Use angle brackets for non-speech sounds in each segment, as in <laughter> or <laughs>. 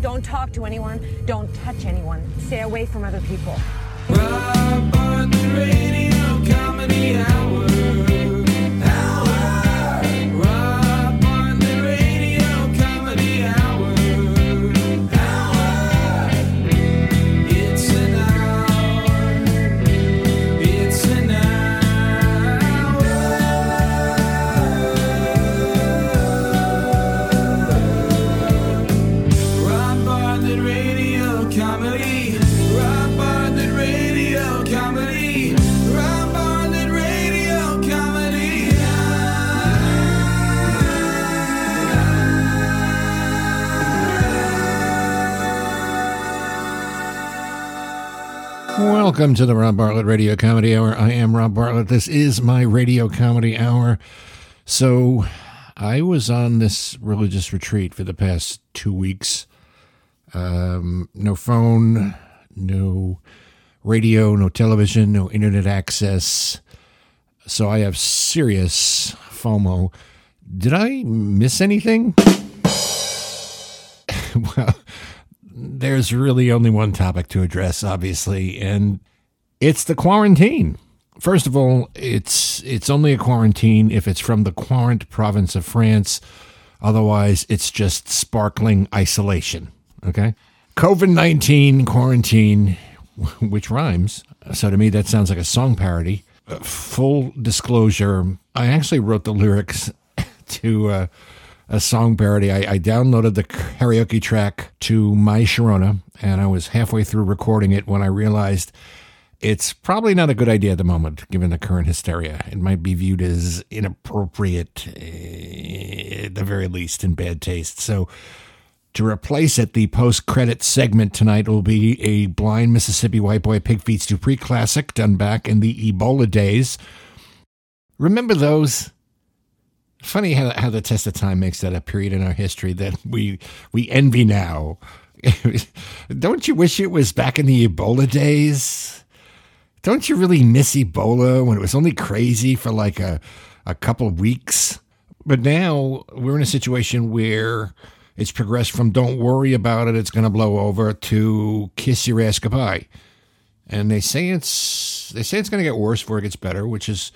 Don't talk to anyone. Don't touch anyone. Stay away from other people. Welcome to the Rob Bartlett Radio Comedy Hour. I am Rob Bartlett. This is my Radio Comedy Hour. So, I was on this religious retreat for the past two weeks. Um, no phone, no radio, no television, no internet access. So, I have serious FOMO. Did I miss anything? <laughs> well, there's really only one topic to address, obviously, and it's the quarantine. First of all, it's it's only a quarantine if it's from the Quarant province of France. Otherwise, it's just sparkling isolation. Okay, COVID nineteen quarantine, <laughs> which rhymes. So to me, that sounds like a song parody. Uh, full disclosure: I actually wrote the lyrics <laughs> to. Uh, a song parody. I, I downloaded the karaoke track to My Sharona, and I was halfway through recording it when I realized it's probably not a good idea at the moment, given the current hysteria. It might be viewed as inappropriate, eh, at the very least, in bad taste. So, to replace it, the post credit segment tonight will be a blind Mississippi white boy pig feet Dupree classic done back in the Ebola days. Remember those? Funny how, how the test of time makes that a period in our history that we we envy now. <laughs> Don't you wish it was back in the Ebola days? Don't you really miss Ebola when it was only crazy for like a, a couple weeks? But now we're in a situation where it's progressed from don't worry about it, it's going to blow over to kiss your ass goodbye. And they say it's they say it's going to get worse before it gets better, which is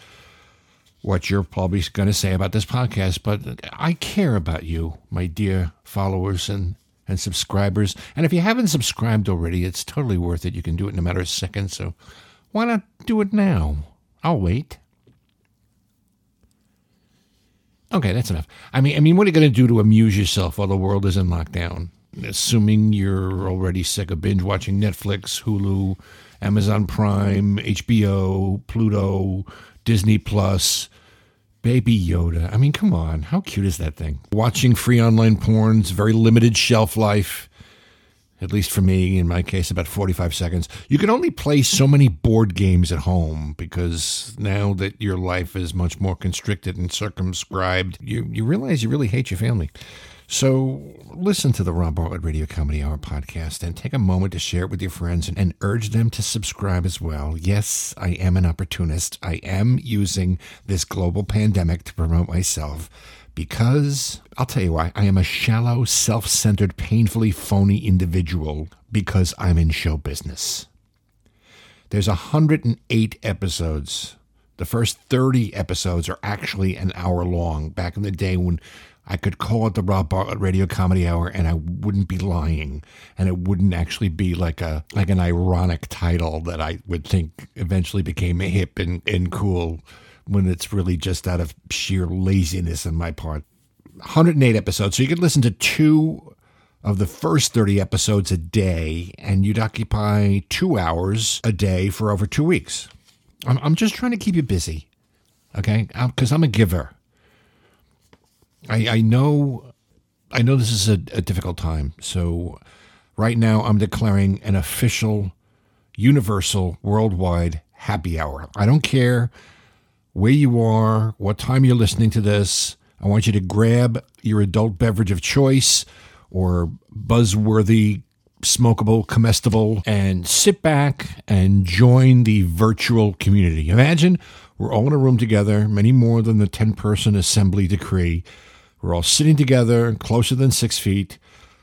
what you're probably going to say about this podcast, but I care about you, my dear followers and, and subscribers. And if you haven't subscribed already, it's totally worth it. You can do it in a matter of seconds. So why not do it now? I'll wait. Okay, that's enough. I mean, I mean, what are you going to do to amuse yourself while the world is in lockdown? Assuming you're already sick of binge watching Netflix, Hulu, Amazon Prime, HBO, Pluto, Disney Plus, Baby Yoda. I mean, come on. How cute is that thing? Watching free online porn's very limited shelf life. At least for me, in my case, about 45 seconds. You can only play so many board games at home because now that your life is much more constricted and circumscribed, you, you realize you really hate your family. So listen to the Rob Bartlett Radio Comedy Hour podcast and take a moment to share it with your friends and, and urge them to subscribe as well. Yes, I am an opportunist. I am using this global pandemic to promote myself because I'll tell you why. I am a shallow, self centered, painfully phony individual because I'm in show business. There's 108 episodes. The first 30 episodes are actually an hour long. Back in the day when I could call it the Rob Bartlett Radio Comedy Hour, and I wouldn't be lying, and it wouldn't actually be like a like an ironic title that I would think eventually became hip and, and cool when it's really just out of sheer laziness on my part. 108 episodes, so you could listen to two of the first 30 episodes a day, and you'd occupy two hours a day for over two weeks. I'm, I'm just trying to keep you busy, okay? Because I'm a giver. I, I know I know this is a, a difficult time. So right now I'm declaring an official universal worldwide happy hour. I don't care where you are, what time you're listening to this. I want you to grab your adult beverage of choice or buzzworthy smokable, comestible, and sit back and join the virtual community. Imagine we're all in a room together, many more than the 10 person assembly decree. We're all sitting together, closer than six feet.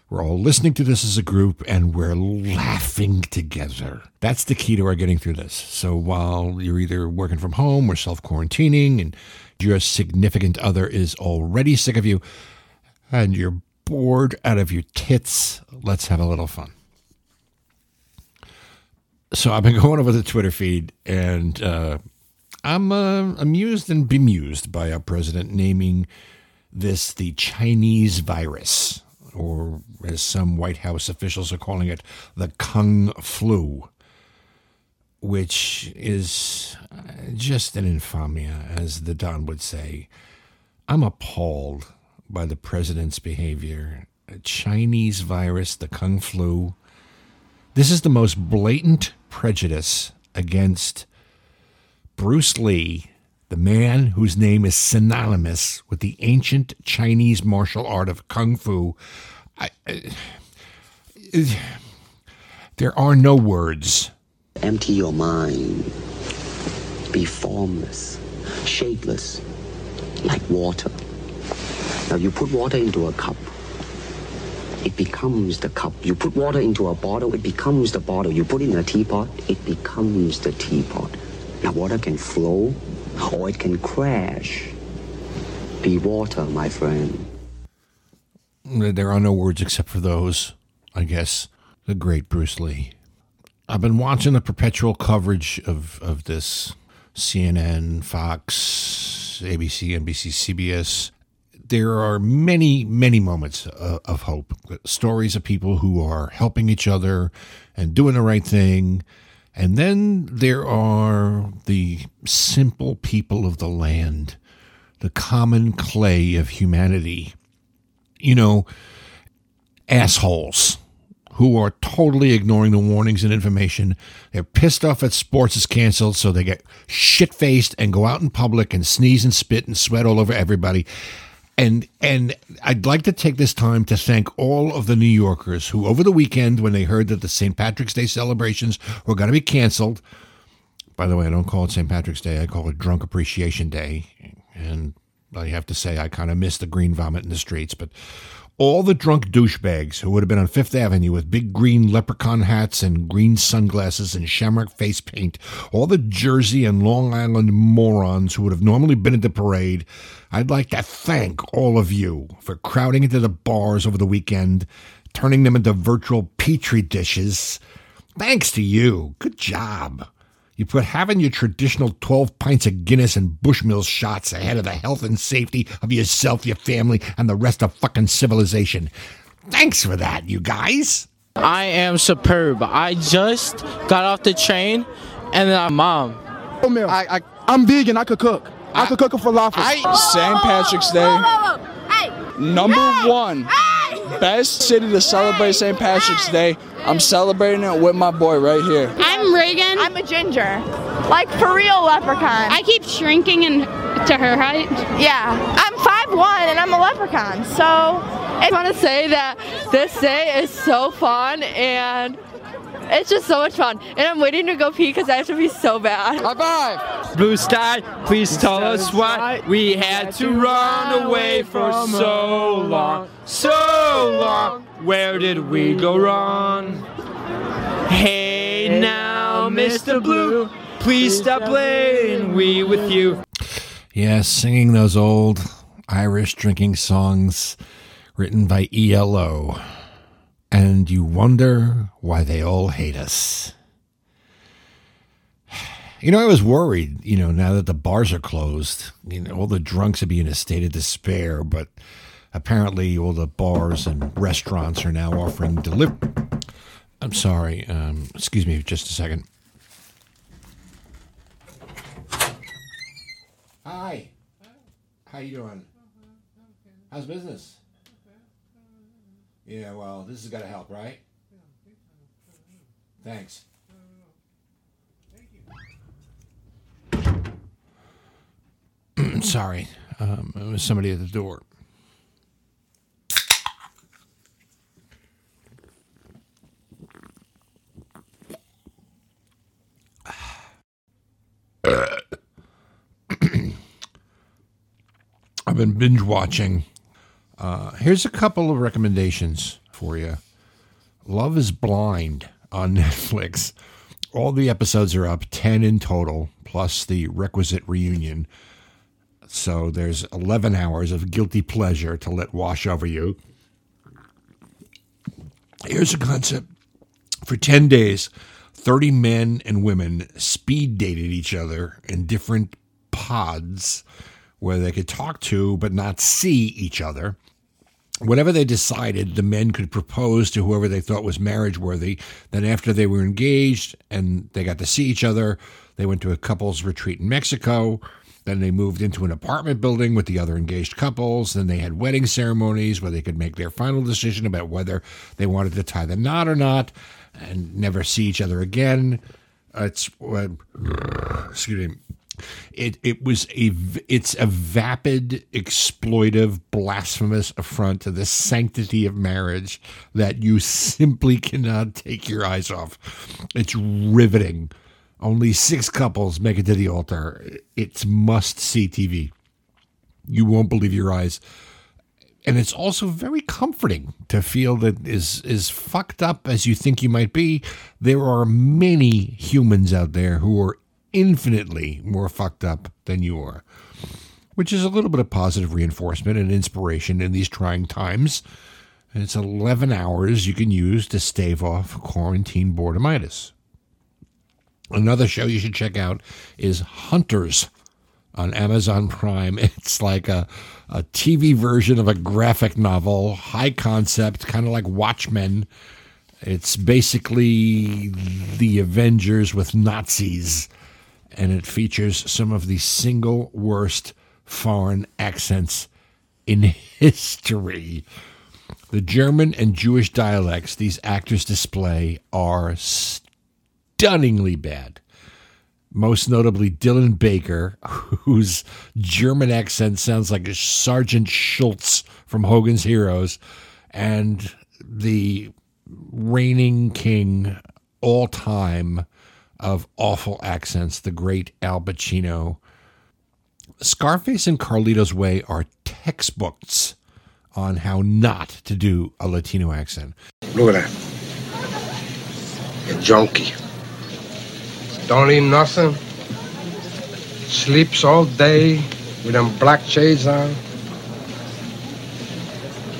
We're all listening to this as a group and we're laughing together. That's the key to our getting through this. So while you're either working from home or self quarantining and your significant other is already sick of you and you're bored out of your tits, let's have a little fun. So I've been <laughs> going over the Twitter feed and uh, I'm uh, amused and bemused by our president naming this the Chinese virus, or as some White House officials are calling it, the Kung flu, which is uh, just an infamia, as the Don would say. I'm appalled by the president's behavior. A Chinese virus, the Kung flu. This is the most blatant prejudice against Bruce Lee, the man whose name is synonymous with the ancient Chinese martial art of Kung Fu. I, I, there are no words. Empty your mind. Be formless, shapeless, like water. Now you put water into a cup. It becomes the cup. You put water into a bottle, it becomes the bottle. You put it in a teapot, it becomes the teapot. Now water can flow or it can crash. Be water, my friend. There are no words except for those, I guess. The great Bruce Lee. I've been watching the perpetual coverage of, of this CNN, Fox, ABC, NBC, CBS. There are many, many moments of, of hope. Stories of people who are helping each other and doing the right thing. And then there are the simple people of the land, the common clay of humanity. You know, assholes who are totally ignoring the warnings and information. They're pissed off that sports is canceled, so they get shit faced and go out in public and sneeze and spit and sweat all over everybody. And and I'd like to take this time to thank all of the New Yorkers who, over the weekend, when they heard that the St. Patrick's Day celebrations were going to be canceled. By the way, I don't call it St. Patrick's Day; I call it Drunk Appreciation Day. And I have to say, I kind of miss the green vomit in the streets, but all the drunk douchebags who would have been on Fifth Avenue with big green leprechaun hats and green sunglasses and shamrock face paint, all the Jersey and Long Island morons who would have normally been at the parade, I'd like to thank all of you for crowding into the bars over the weekend, turning them into virtual petri dishes. Thanks to you. Good job. You put having your traditional 12 pints of Guinness and Bushmills shots ahead of the health and safety of yourself, your family, and the rest of fucking civilization. Thanks for that, you guys. I am superb. I just got off the train, and then my mom. meal. I, I, I'm vegan. I could cook. I, could cook a falafel. St. Patrick's Day, number one best city to celebrate St. Patrick's Day. I'm celebrating it with my boy right here. I'm Reagan. I'm a ginger. Like for real leprechaun. I keep shrinking in, to her height. yeah. I'm 5'1 and I'm a leprechaun. So I want to say that this day is so fun and it's just so much fun. And I'm waiting to go pee because I have to be so bad. High five! Blue sky, please tell us why we had to run away for so long. So long. Where did we go wrong? Hey now, Mr. Blue, please stop playing we with you. Yes, singing those old Irish drinking songs written by ELO. And you wonder why they all hate us. <sighs> You know, I was worried, you know, now that the bars are closed, you know, all the drunks would be in a state of despair, but apparently all the bars and restaurants are now offering deliver. I'm sorry, um, excuse me just a second. Hi. How you doing? How's business? Yeah, well, this has got to help, right? Thanks. <clears throat> Sorry, um, it was somebody at the door. <clears throat> I've been binge watching. Uh, here's a couple of recommendations for you. Love is Blind on <laughs> Netflix. All the episodes are up, 10 in total, plus the requisite reunion. So there's 11 hours of guilty pleasure to let wash over you. Here's a concept for 10 days, 30 men and women speed dated each other in different pods where they could talk to but not see each other. Whatever they decided, the men could propose to whoever they thought was marriage worthy. Then, after they were engaged and they got to see each other, they went to a couples retreat in Mexico. Then they moved into an apartment building with the other engaged couples. Then they had wedding ceremonies where they could make their final decision about whether they wanted to tie the knot or not and never see each other again. It's uh, excuse me. It it was a it's a vapid, exploitive, blasphemous affront to the sanctity of marriage that you simply cannot take your eyes off. It's riveting. Only six couples make it to the altar. It's must see TV. You won't believe your eyes. And it's also very comforting to feel that as, as fucked up as you think you might be, there are many humans out there who are infinitely more fucked up than you are. Which is a little bit of positive reinforcement and inspiration in these trying times. And it's 11 hours you can use to stave off quarantine boredomitis. Another show you should check out is Hunters on Amazon Prime. <laughs> It's like a, a TV version of a graphic novel, high concept, kind of like Watchmen. It's basically the Avengers with Nazis, and it features some of the single worst foreign accents in <laughs> history. The German and Jewish dialects these actors display are stunningly bad. Most notably, Dylan Baker, <laughs> whose German accent sounds like Sergeant Schultz from Hogan's Heroes, and the reigning king all time of awful accents, the great Al Pacino. Scarface and Carlito's Way are textbooks on how not to do a Latino accent. Look at that. A junkie. Don't eat nothing. Sleeps all day with them black shades on.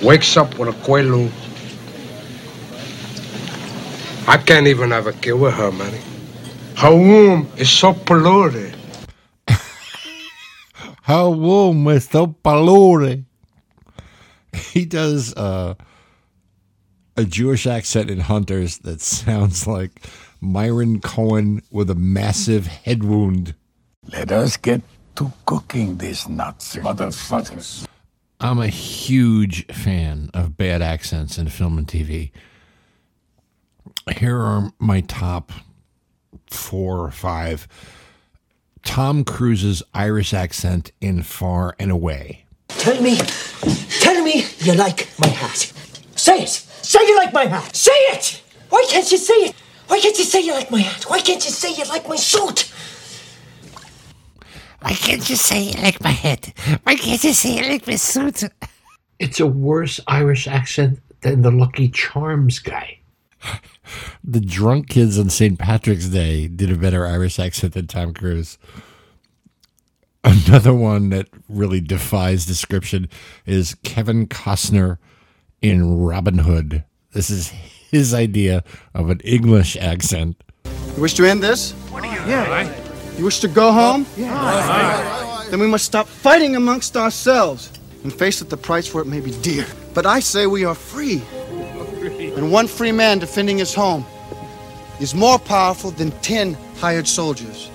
Wakes up with a quaalude. I can't even have a kid with her, man. Her womb is so polluted. <laughs> Her womb is so polluted. He does uh, a Jewish accent in Hunters that sounds like Myron Cohen with a massive head wound. Let us get to cooking these nuts, motherfuckers. I'm a huge fan of bad accents in film and TV. Here are my top four or five. Tom Cruise's Irish accent in Far and Away. Tell me, tell me you like my hat. Say it. Say you like my hat. Say it. Why can't you say it? Why can't you say you like my hat? Why can't you say you like my suit? Why can't you say you like my head? Why can't you say you like my suit? It's a worse Irish accent than the Lucky Charms guy. <laughs> the drunk kids on St. Patrick's Day did a better Irish accent than Tom Cruise. Another one that really defies description is Kevin Costner in Robin Hood. This is his idea of an English accent. You wish to end this? What are you Yeah. You wish to go home? Yeah. Then we must stop fighting amongst ourselves and face that the price for it may be dear. But I say we are free. And one free man defending his home is more powerful than ten hired soldiers.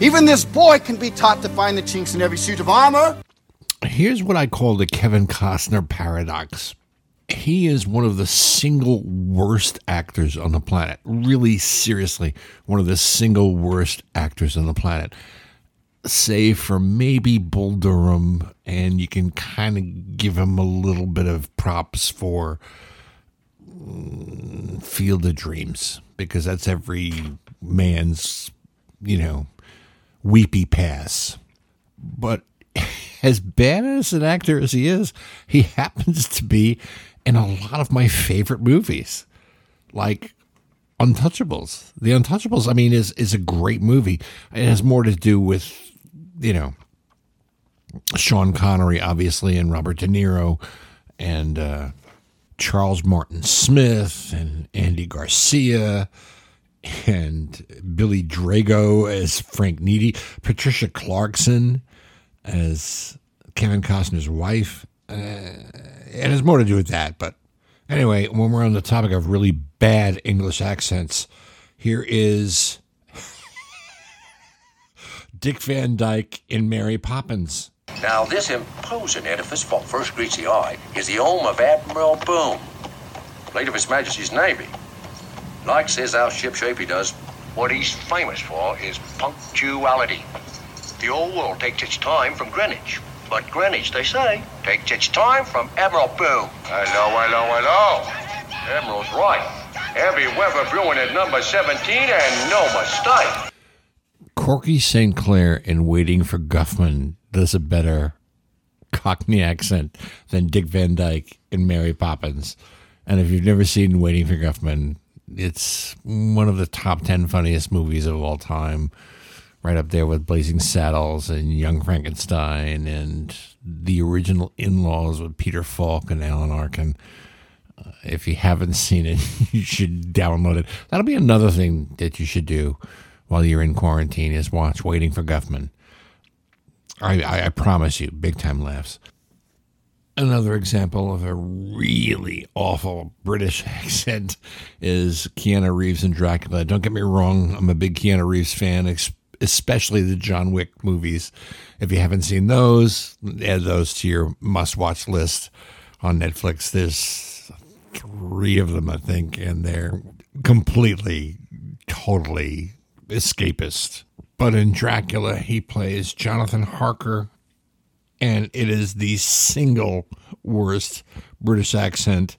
Even this boy can be taught to find the chinks in every suit of armor. Here's what I call the Kevin Costner paradox. He is one of the single worst actors on the planet. Really, seriously, one of the single worst actors on the planet. Save for maybe Bull Durham, and you can kind of give him a little bit of props for mm, Field of Dreams, because that's every man's, you know, weepy pass. But as bad as an actor as he is, he <laughs> happens to be in a lot of my favorite movies, like Untouchables. The Untouchables, I mean, is is a great movie. It has more to do with, you know, Sean Connery, obviously, and Robert De Niro, and uh, Charles Martin Smith, and Andy Garcia, and Billy Drago as Frank Nitti, Patricia Clarkson as Kevin Costner's wife. Uh, it has more to do with that. But anyway, when we're on the topic of really bad English accents, here is Dick Van Dyke in Mary Poppins. Now, this imposing edifice, what first greets the eye, is the home of Admiral Boone, late of His Majesty's Navy. Like says our ship shape he does, what he's famous for is punctuality. The old world takes its time from Greenwich, but Greenwich, they say, takes its time from Admiral Boone. Hello, hello, hello. Admiral's right. Heavy weather brewing at number 17 and no mistake. Corky St. Clair in Waiting for Guffman does a better Cockney accent than Dick Van Dyke in Mary Poppins. And if you've never seen Waiting for Guffman, it's one of the top 10 funniest movies of all time. Right up there with Blazing Saddles and Young Frankenstein and the original In Laws with Peter Falk and Alan Arkin. Uh, if you haven't seen it, <laughs> you should download it. That'll be another thing that you should do while you're in quarantine is watch Waiting for Guffman. I, I, I promise you, big time laughs. Another example of a really awful British <laughs> accent is Keanu Reeves in Dracula. Don't get me wrong, I'm a big Keanu Reeves fan, especially the John Wick movies. If you haven't seen those, add those to your must watch list on Netflix. There's three of them, I think, and they're completely, totally escapist. But in Dracula, he plays Jonathan Harker, and it is the single worst British accent.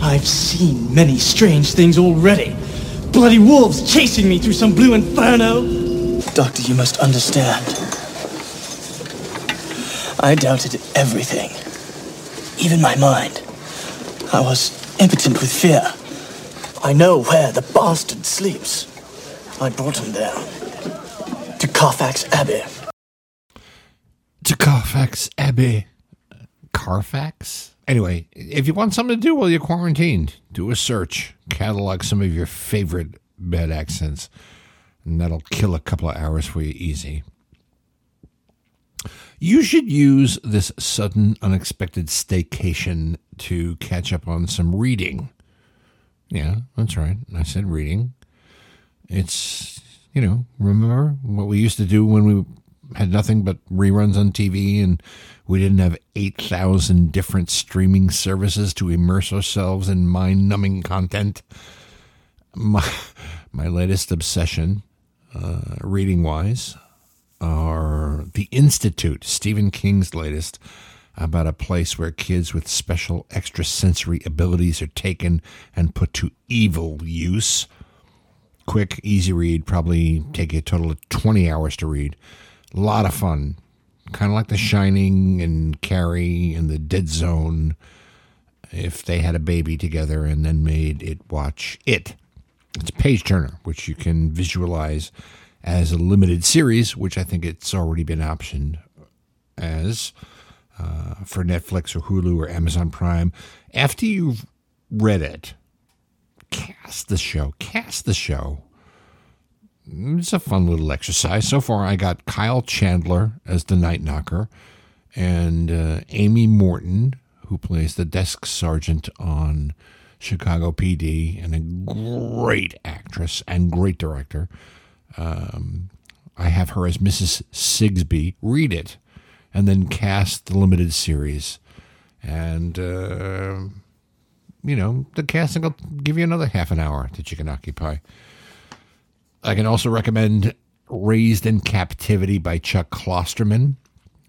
I've seen many strange things already. Bloody wolves chasing me through some blue inferno. Doctor, you must understand. I doubted everything, even my mind. I was impotent with fear. I know where the bastard sleeps. I brought him there. To Carfax Abbey. To Carfax Abbey. Carfax? Anyway, if you want something to do while you're quarantined, do a search. Catalog some of your favorite bad accents, and that'll kill a couple of hours for you easy. You should use this sudden, unexpected staycation to catch up on some reading. Yeah, that's right. I said reading. It's, you know, remember what we used to do when we had nothing but reruns on TV and we didn't have 8,000 different streaming services to immerse ourselves in mind numbing content? My, my latest obsession, uh, reading wise, are The Institute, Stephen King's latest, about a place where kids with special extrasensory abilities are taken and put to evil use. Quick, easy read, probably take a total of 20 hours to read. A lot of fun. Kind of like The Shining and Carrie and The Dead Zone if they had a baby together and then made it watch it. It's a page turner, which you can visualize as a limited series, which I think it's already been optioned as uh, for Netflix or Hulu or Amazon Prime. After you've read it, cast the show. Cast the show. It's a fun little exercise. So far, I got Kyle Chandler as the Night Knocker and uh, Amy Morton, who plays the desk sergeant on Chicago PD, and a great actress and great director. Um, I have her as Mrs. Sigsby. Read it, and then cast the limited series. And, uh, you know, the casting will give you another half an hour that you can occupy. I can also recommend Raised in Captivity by Chuck Klosterman.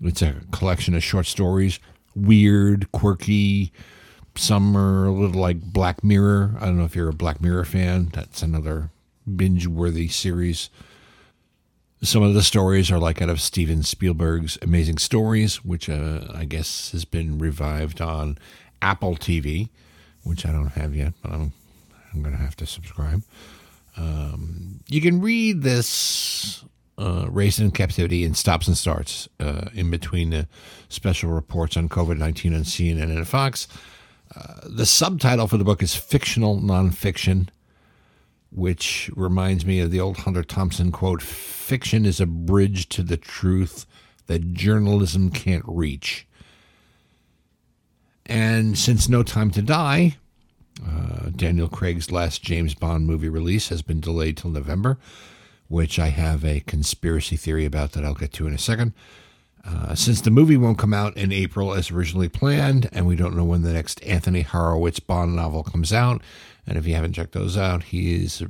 It's a collection of short stories, weird, quirky. Some are a little like Black Mirror. I don't know if you're a Black Mirror fan. That's another binge worthy series. Some of the stories are like out of Steven Spielberg's Amazing Stories, which uh, I guess has been revived on Apple TV, which I don't have yet, but I'm, I'm going to have to subscribe. Um, you can read this uh, in Captivity in stops and starts uh, in between the special reports on COVID 19 on CNN and Fox. Uh, the subtitle for the book is Fictional Nonfiction, which reminds me of the old Hunter Thompson quote Fiction is a bridge to the truth that journalism can't reach. And since No Time to Die, uh, Daniel Craig's last James Bond movie release has been delayed till November, which I have a conspiracy theory about that I'll get to in a second. Uh, since the movie won't come out in April as originally planned, and we don't know when the next Anthony Horowitz Bond novel comes out, and if you haven't checked those out, he is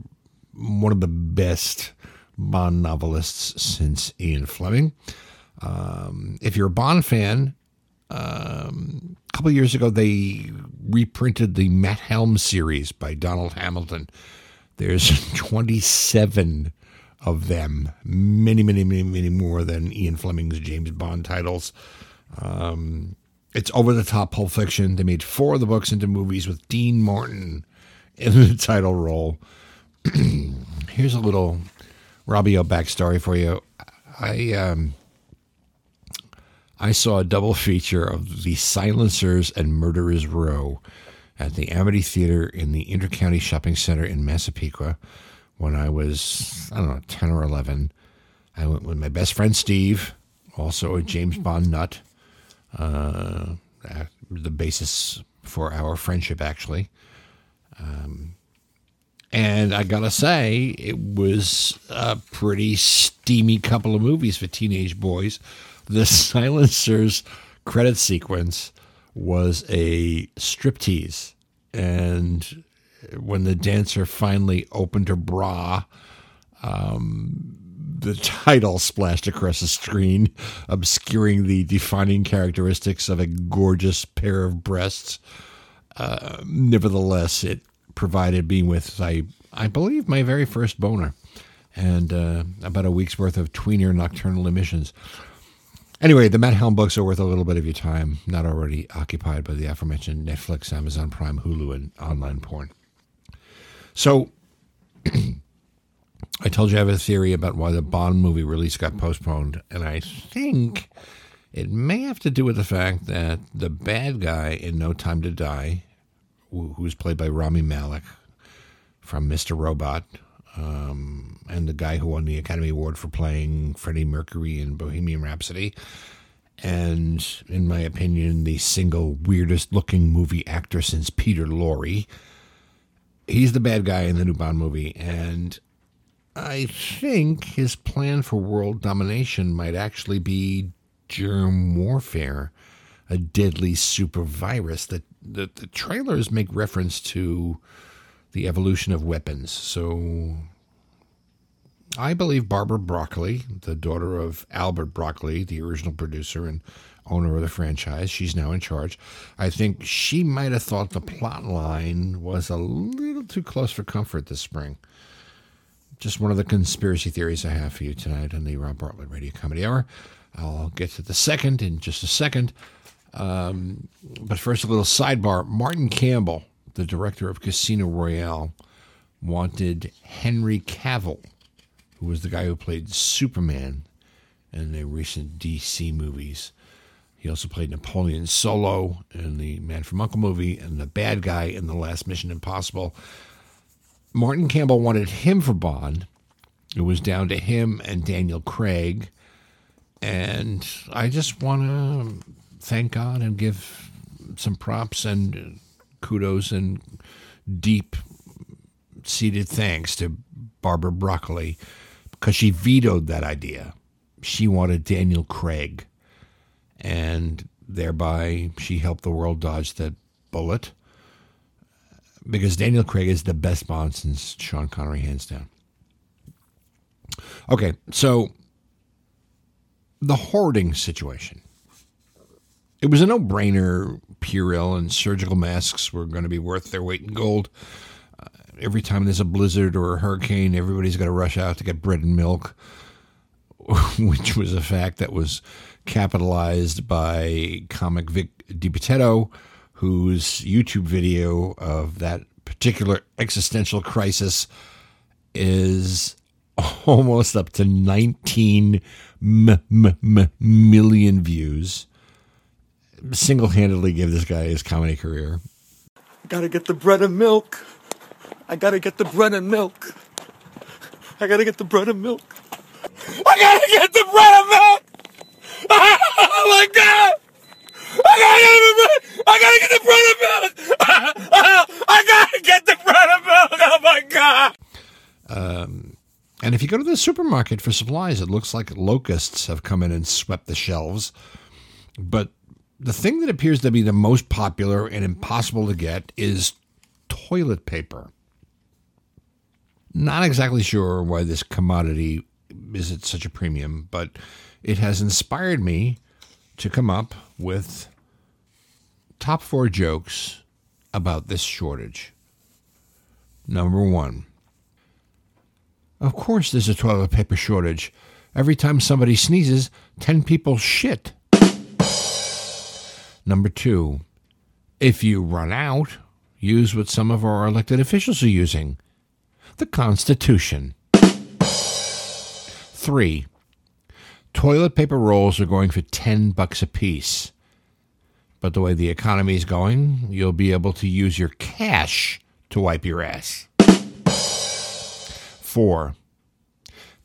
one of the best Bond novelists since Ian Fleming. Um, if you're a Bond fan, um, a couple years ago they reprinted the Matt Helm series by Donald Hamilton. There's <laughs> 27 of them, many, many, many, many more than Ian Fleming's James Bond titles. Um, it's over the top Pulp Fiction. They made four of the books into movies with Dean Martin in the <laughs> title role. <clears throat> Here's a little Robio backstory for you. I um, I saw a double feature of The Silencers and Murderers Row at the Amity Theater in the Intercounty Shopping Center in Massapequa when I was, I don't know, 10 or 11. I went with my best friend Steve, also a James Bond nut, uh, the basis for our friendship, actually. Um, and I gotta say, it was a pretty steamy couple of movies for teenage boys. The <laughs> Silencers credit sequence was a striptease. And when the dancer finally opened her bra, um, the <laughs> title splashed across the screen, obscuring the defining characteristics of a gorgeous pair of breasts. Uh, nevertheless, it provided me with, I, I believe, my very first boner and uh, about a week's worth of tweener nocturnal emissions. Anyway, the Matt Helm books are worth a little bit of your time, not already occupied by the aforementioned Netflix, Amazon Prime, Hulu, and online porn. So, <clears throat> I told you I have a theory about why the Bond movie release got postponed, and I think it may have to do with the fact that the bad guy in No Time to Die, who who was played by Rami Malek from Mr. Robot, um, and the guy who won the Academy Award for playing Freddie Mercury in Bohemian Rhapsody, and in my opinion, the single weirdest looking movie actor since Peter Lorre. He's the bad guy in the new Bond movie, and I think his plan for world domination might actually be germ warfare, a deadly super virus. That the, the trailers make reference to the evolution of weapons. So I believe Barbara Broccoli, the daughter of Albert Broccoli, the original producer and owner of the franchise, she's now in charge. I think she might have thought the plot line was a little too close for comfort this spring. Just one of the conspiracy theories I have for you tonight on the Rob Bartlett Radio Comedy Hour. I'll get to the second in just a second. Um, but first, a little sidebar. Martin Campbell, the director of Casino Royale, wanted Henry Cavill, who was the guy who played Superman in the recent DC movies. He also played Napoleon Solo in the Man from Uncle movie and the bad guy in the last Mission Impossible. Martin Campbell wanted him for Bond. It was down to him and Daniel Craig. And I just want to thank God and give some props and kudos and deep seated thanks to Barbara Broccoli because she vetoed that idea. She wanted Daniel Craig, and thereby she helped the world dodge that bullet because Daniel Craig is the best Bond since Sean Connery, hands down. Okay, so the hoarding situation. It was a no brainer. Purell and surgical masks were going to be worth their weight in gold. Uh, every time there's a blizzard or a hurricane, everybody's got to rush out to get bread and milk, <laughs> which was a fact that was capitalized by comic Vic DiBitetto, whose YouTube video of that particular existential crisis is <laughs> almost up to 19 m- m- m- million views. Single handedly give this guy his comedy career. I gotta get the bread and milk. I gotta get the bread and milk. I gotta get the bread and milk. I gotta get the bread and milk. <laughs> Oh my god! I gotta get the bread. I gotta get the bread and milk. <laughs> I gotta get the bread and milk. Oh my god! Um, and if you go to the supermarket for supplies, it looks like locusts have come in and swept the shelves. But the thing that appears to be the most popular and impossible to get is toilet paper. Not exactly sure why this commodity is at such a premium, but it has inspired me to come up with top four jokes about this shortage. Number one. Of course, there's a toilet paper shortage. Every time somebody sneezes, 10 people shit. Number two, if you run out, use what some of our elected officials are using the Constitution. Three, toilet paper rolls are going for 10 bucks a piece. But the way the economy is going, you'll be able to use your cash to wipe your ass. Four,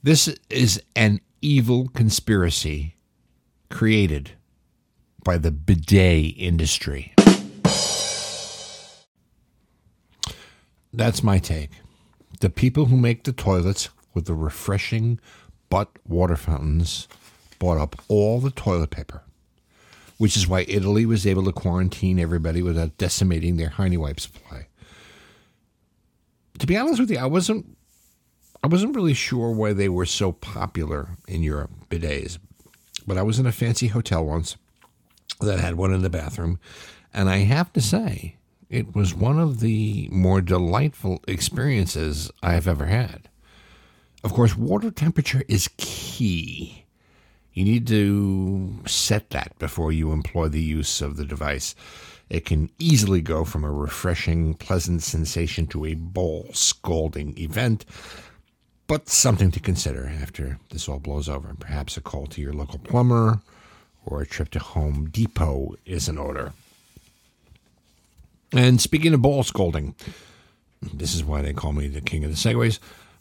this is an evil conspiracy created by the bidet industry. That's my take. The people who make the toilets with the refreshing butt water fountains bought up all the toilet paper, which is why Italy was able to quarantine everybody without decimating their Heine wipe supply. To be honest with you, I wasn't I wasn't really sure why they were so popular in Europe, bidets. But I was in a fancy hotel once that had one in the bathroom, and I have to say, it was one of the more delightful experiences I've ever had. Of course, water temperature is key. You need to set that before you employ the use of the device. It can easily go from a refreshing, pleasant sensation to a bowl scalding event, but something to consider after this all blows over. Perhaps a call to your local plumber or a trip to Home Depot is in order. And speaking of bowl scalding, this is why they call me the king of the segways.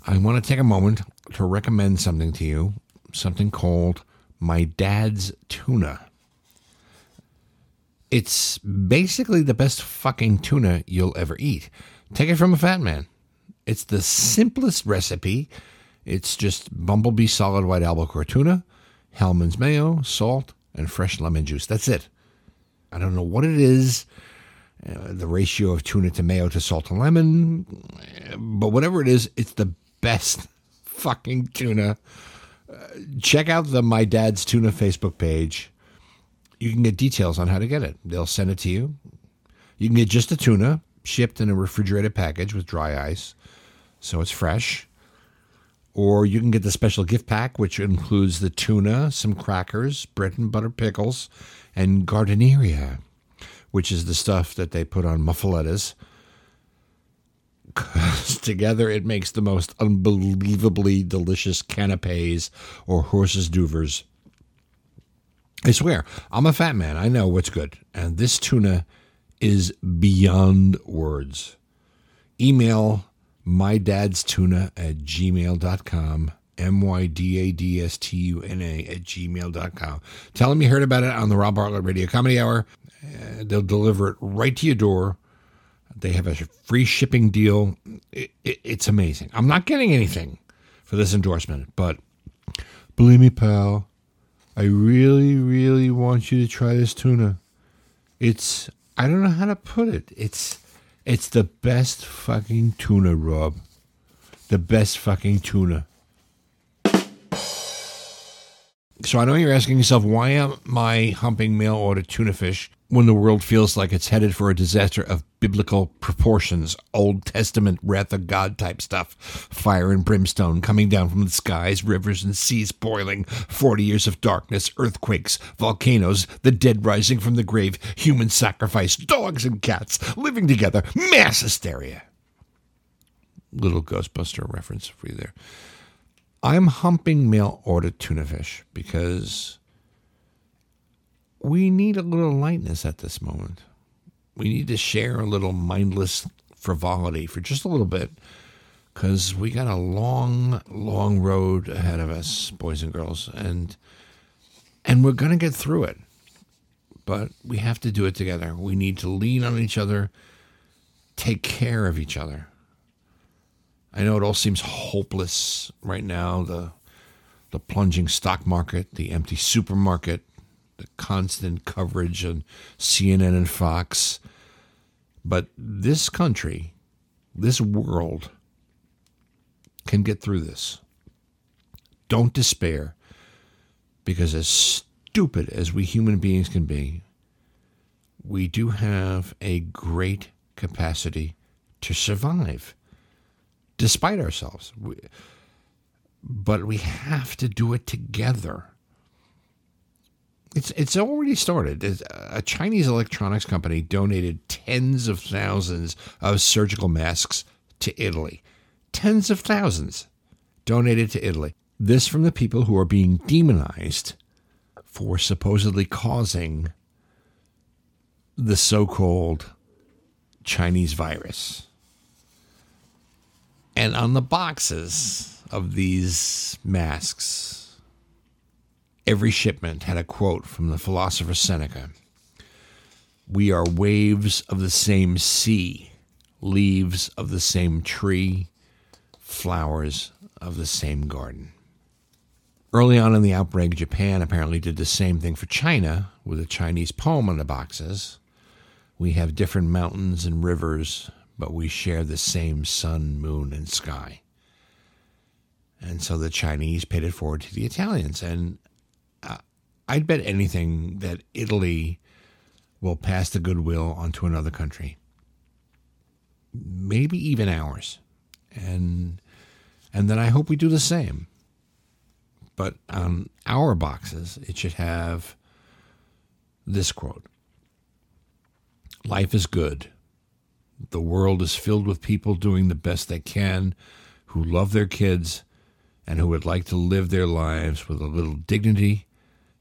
I want to take a moment to recommend something to you, something called My Dad's Tuna. It's basically the best fucking tuna you'll ever eat. Take it from a fat man. It's the simplest recipe. It's just bumblebee solid white albacore tuna, Hellmann's mayo, salt, and fresh lemon juice. That's it. I don't know what it is, uh, the ratio of tuna to mayo to salt and lemon, but whatever it is, it's the best <laughs> fucking tuna. Uh, check out the My Dad's Tuna Facebook page. You can get details on how to get it. They'll send it to you. You can get just the tuna shipped in a refrigerated package with dry ice, so it's fresh. Or you can get the special gift pack, which includes the tuna, some crackers, bread and butter pickles, and giardiniera, which is the stuff that they put on muffalettas. <laughs> together it makes the most unbelievably delicious canapes or horses duvers. I swear, I'm a fat man. I know what's good. And this tuna is beyond words. Email my dad's tuna at gmail.com. M Y D A D S T U N A at gmail.com. Tell them you heard about it on the Rob Bartlett Radio Comedy Hour. Uh, they'll deliver it right to your door. They have a free shipping deal. It, it, it's amazing. I'm not getting anything for this endorsement, but believe me, pal, I really, really want you to try this tuna. It's I don't know how to put it. It's it's the best fucking tuna, Rob. The best fucking tuna. So I know you're asking yourself, why am I humping mail order tuna fish when the world feels like it's headed for a disaster of biblical proportions, Old Testament wrath of God type stuff, fire and brimstone coming down from the skies, rivers and seas boiling, 40 years of darkness, earthquakes, volcanoes, the dead rising from the grave, human sacrifice, dogs and cats living together, mass hysteria. Little Ghostbuster reference for you there. I'm humping mail order tuna fish because we need a little lightness at this moment. We need to share a little mindless frivolity for just a little bit because we got a long, long road ahead of us, boys and girls, and and we're gonna get through it. But we have to do it together. We need to lean on each other, take care of each other. I know it all seems hopeless right now. The the plunging stock market, the empty supermarket, the constant coverage on CNN and Fox. But this country, this world, can get through this. Don't despair, because as stupid as we human beings can be, we do have a great capacity to survive despite ourselves. We, but we have to do it together. It's it's already started. A Chinese electronics company donated tens of thousands of surgical masks to Italy. Tens of thousands donated to Italy. This from the people who are being demonized for supposedly causing the so-called Chinese virus. And on the boxes of these masks, every shipment had a quote from the philosopher Seneca We are waves of the same sea, leaves of the same tree, flowers of the same garden. Early on in the outbreak, Japan apparently did the same thing for China with a Chinese poem on the boxes. We have different mountains and rivers, but we share the same sun, moon, and sky. And so the Chinese paid it forward to the Italians. And uh, I'd bet anything that Italy will pass the goodwill onto another country, maybe even ours. And and then I hope we do the same. But on our boxes, it should have this quote Life is good. The world is filled with people doing the best they can, who love their kids, and who would like to live their lives with a little dignity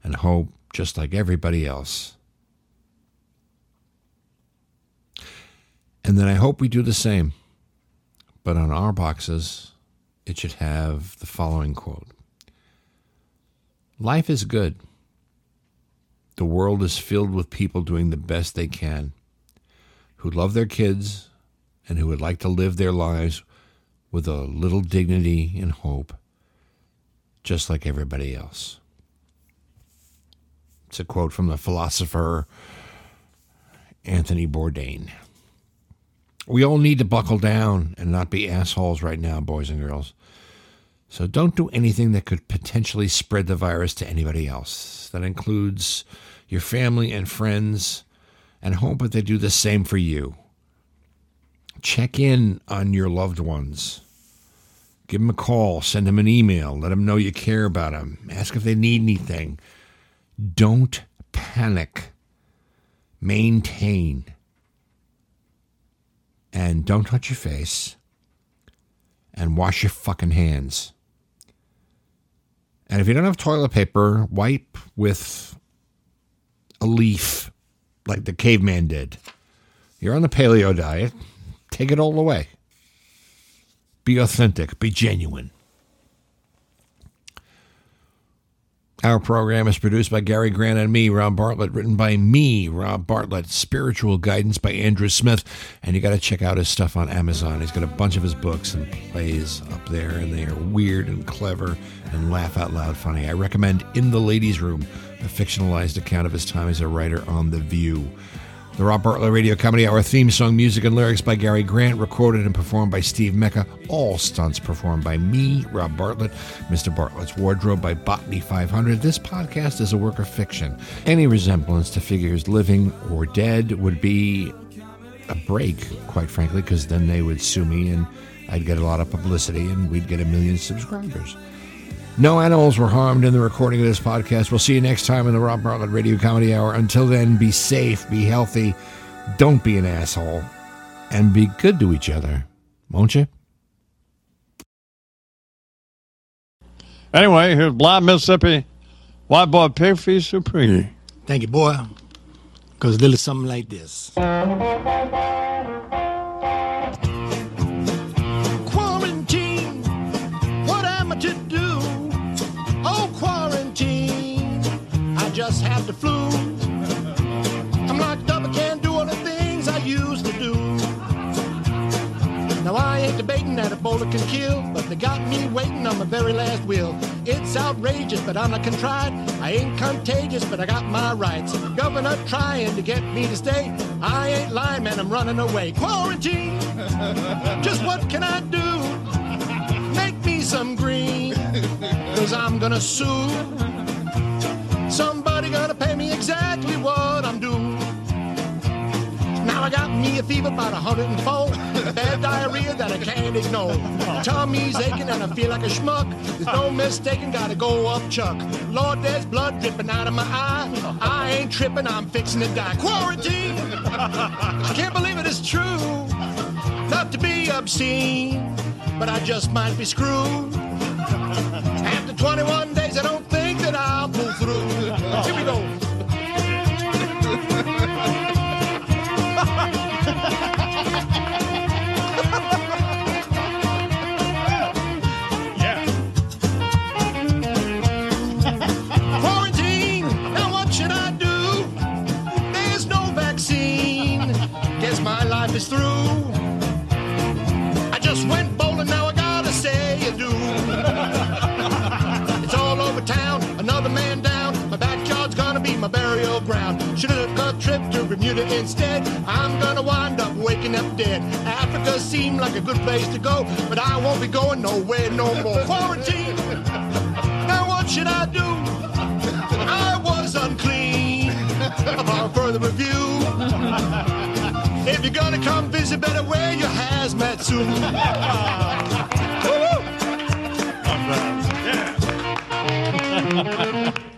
and hope, just like everybody else. And then I hope we do the same. But on our boxes, it should have the following quote Life is good. The world is filled with people doing the best they can, who love their kids and who would like to live their lives with a little dignity and hope, just like everybody else. It's a quote from the philosopher Anthony Bourdain. We all need to buckle down and not be assholes right now, boys and girls. So don't do anything that could potentially spread the virus to anybody else. That includes your family and friends, and hope that they do the same for you. Check in on your loved ones. Give them a call, send them an email, let them know you care about them, ask if they need anything. Don't panic. Maintain. And don't touch your face. And wash your fucking hands. And if you don't have toilet paper, wipe with a leaf like the caveman did. You're on the paleo diet. Take it all away. Be authentic. Be genuine. Our program is produced by Gary Grant and me, Rob Bartlett, written by me, Rob Bartlett, spiritual guidance by Andrew Smith. And you got to check out his stuff on Amazon. He's got a bunch of his books and plays up there, and they are weird and clever and laugh out loud funny. I recommend In the Ladies' Room, a fictionalized account of his time as a writer on The View. The Rob Bartlett Radio Comedy Hour theme song, music and lyrics by Gary Grant, recorded and performed by Steve Mecca. All stunts performed by me, Rob Bartlett. Mr. Bartlett's Wardrobe by Botany 500. This podcast is a work of fiction. Any resemblance to figures living or dead would be a break, quite frankly, because then they would sue me and I'd get a lot of publicity and we'd get a million subscribers. No animals were harmed in the recording of this podcast. We'll see you next time in the Rob Bartlett Radio Comedy Hour. Until then, be safe, be healthy, don't be an asshole, and be good to each other. Won't you? Anyway, here's Blind Mississippi, White Boy Pigfeet Supreme. Thank you, boy. Goes a little something like this. The flu. I'm locked up, I can't do all the things I used to do. Now I ain't debating that Ebola can kill, but they got me waiting on my very last will. It's outrageous, but I'm not contrite. I ain't contagious, but I got my rights. Governor trying to get me to stay. I ain't lying, man, I'm running away. Quarantine, <laughs> just what can I do? Make me some green, cause I'm gonna sue. Somebody gonna pay me exactly what I'm due. Now I got me a fever about 104. <laughs> Bad diarrhea that I can't ignore. Tummy's aching and I feel like a schmuck. There's no mistaking, gotta go up Chuck. Lord, there's blood dripping out of my eye. I ain't tripping, I'm fixing to die. Quarantine! I can't believe it is true. Not to be obscene, but I just might be screwed. After 21 days, I don't think instead, I'm gonna wind up waking up dead. Africa seemed like a good place to go, but I won't be going nowhere no more. Quarantine! Now what should I do? I was unclean. Upon further review, if you're gonna come visit, better wear your hazmat suit. Woo! -hoo! Yeah. <laughs>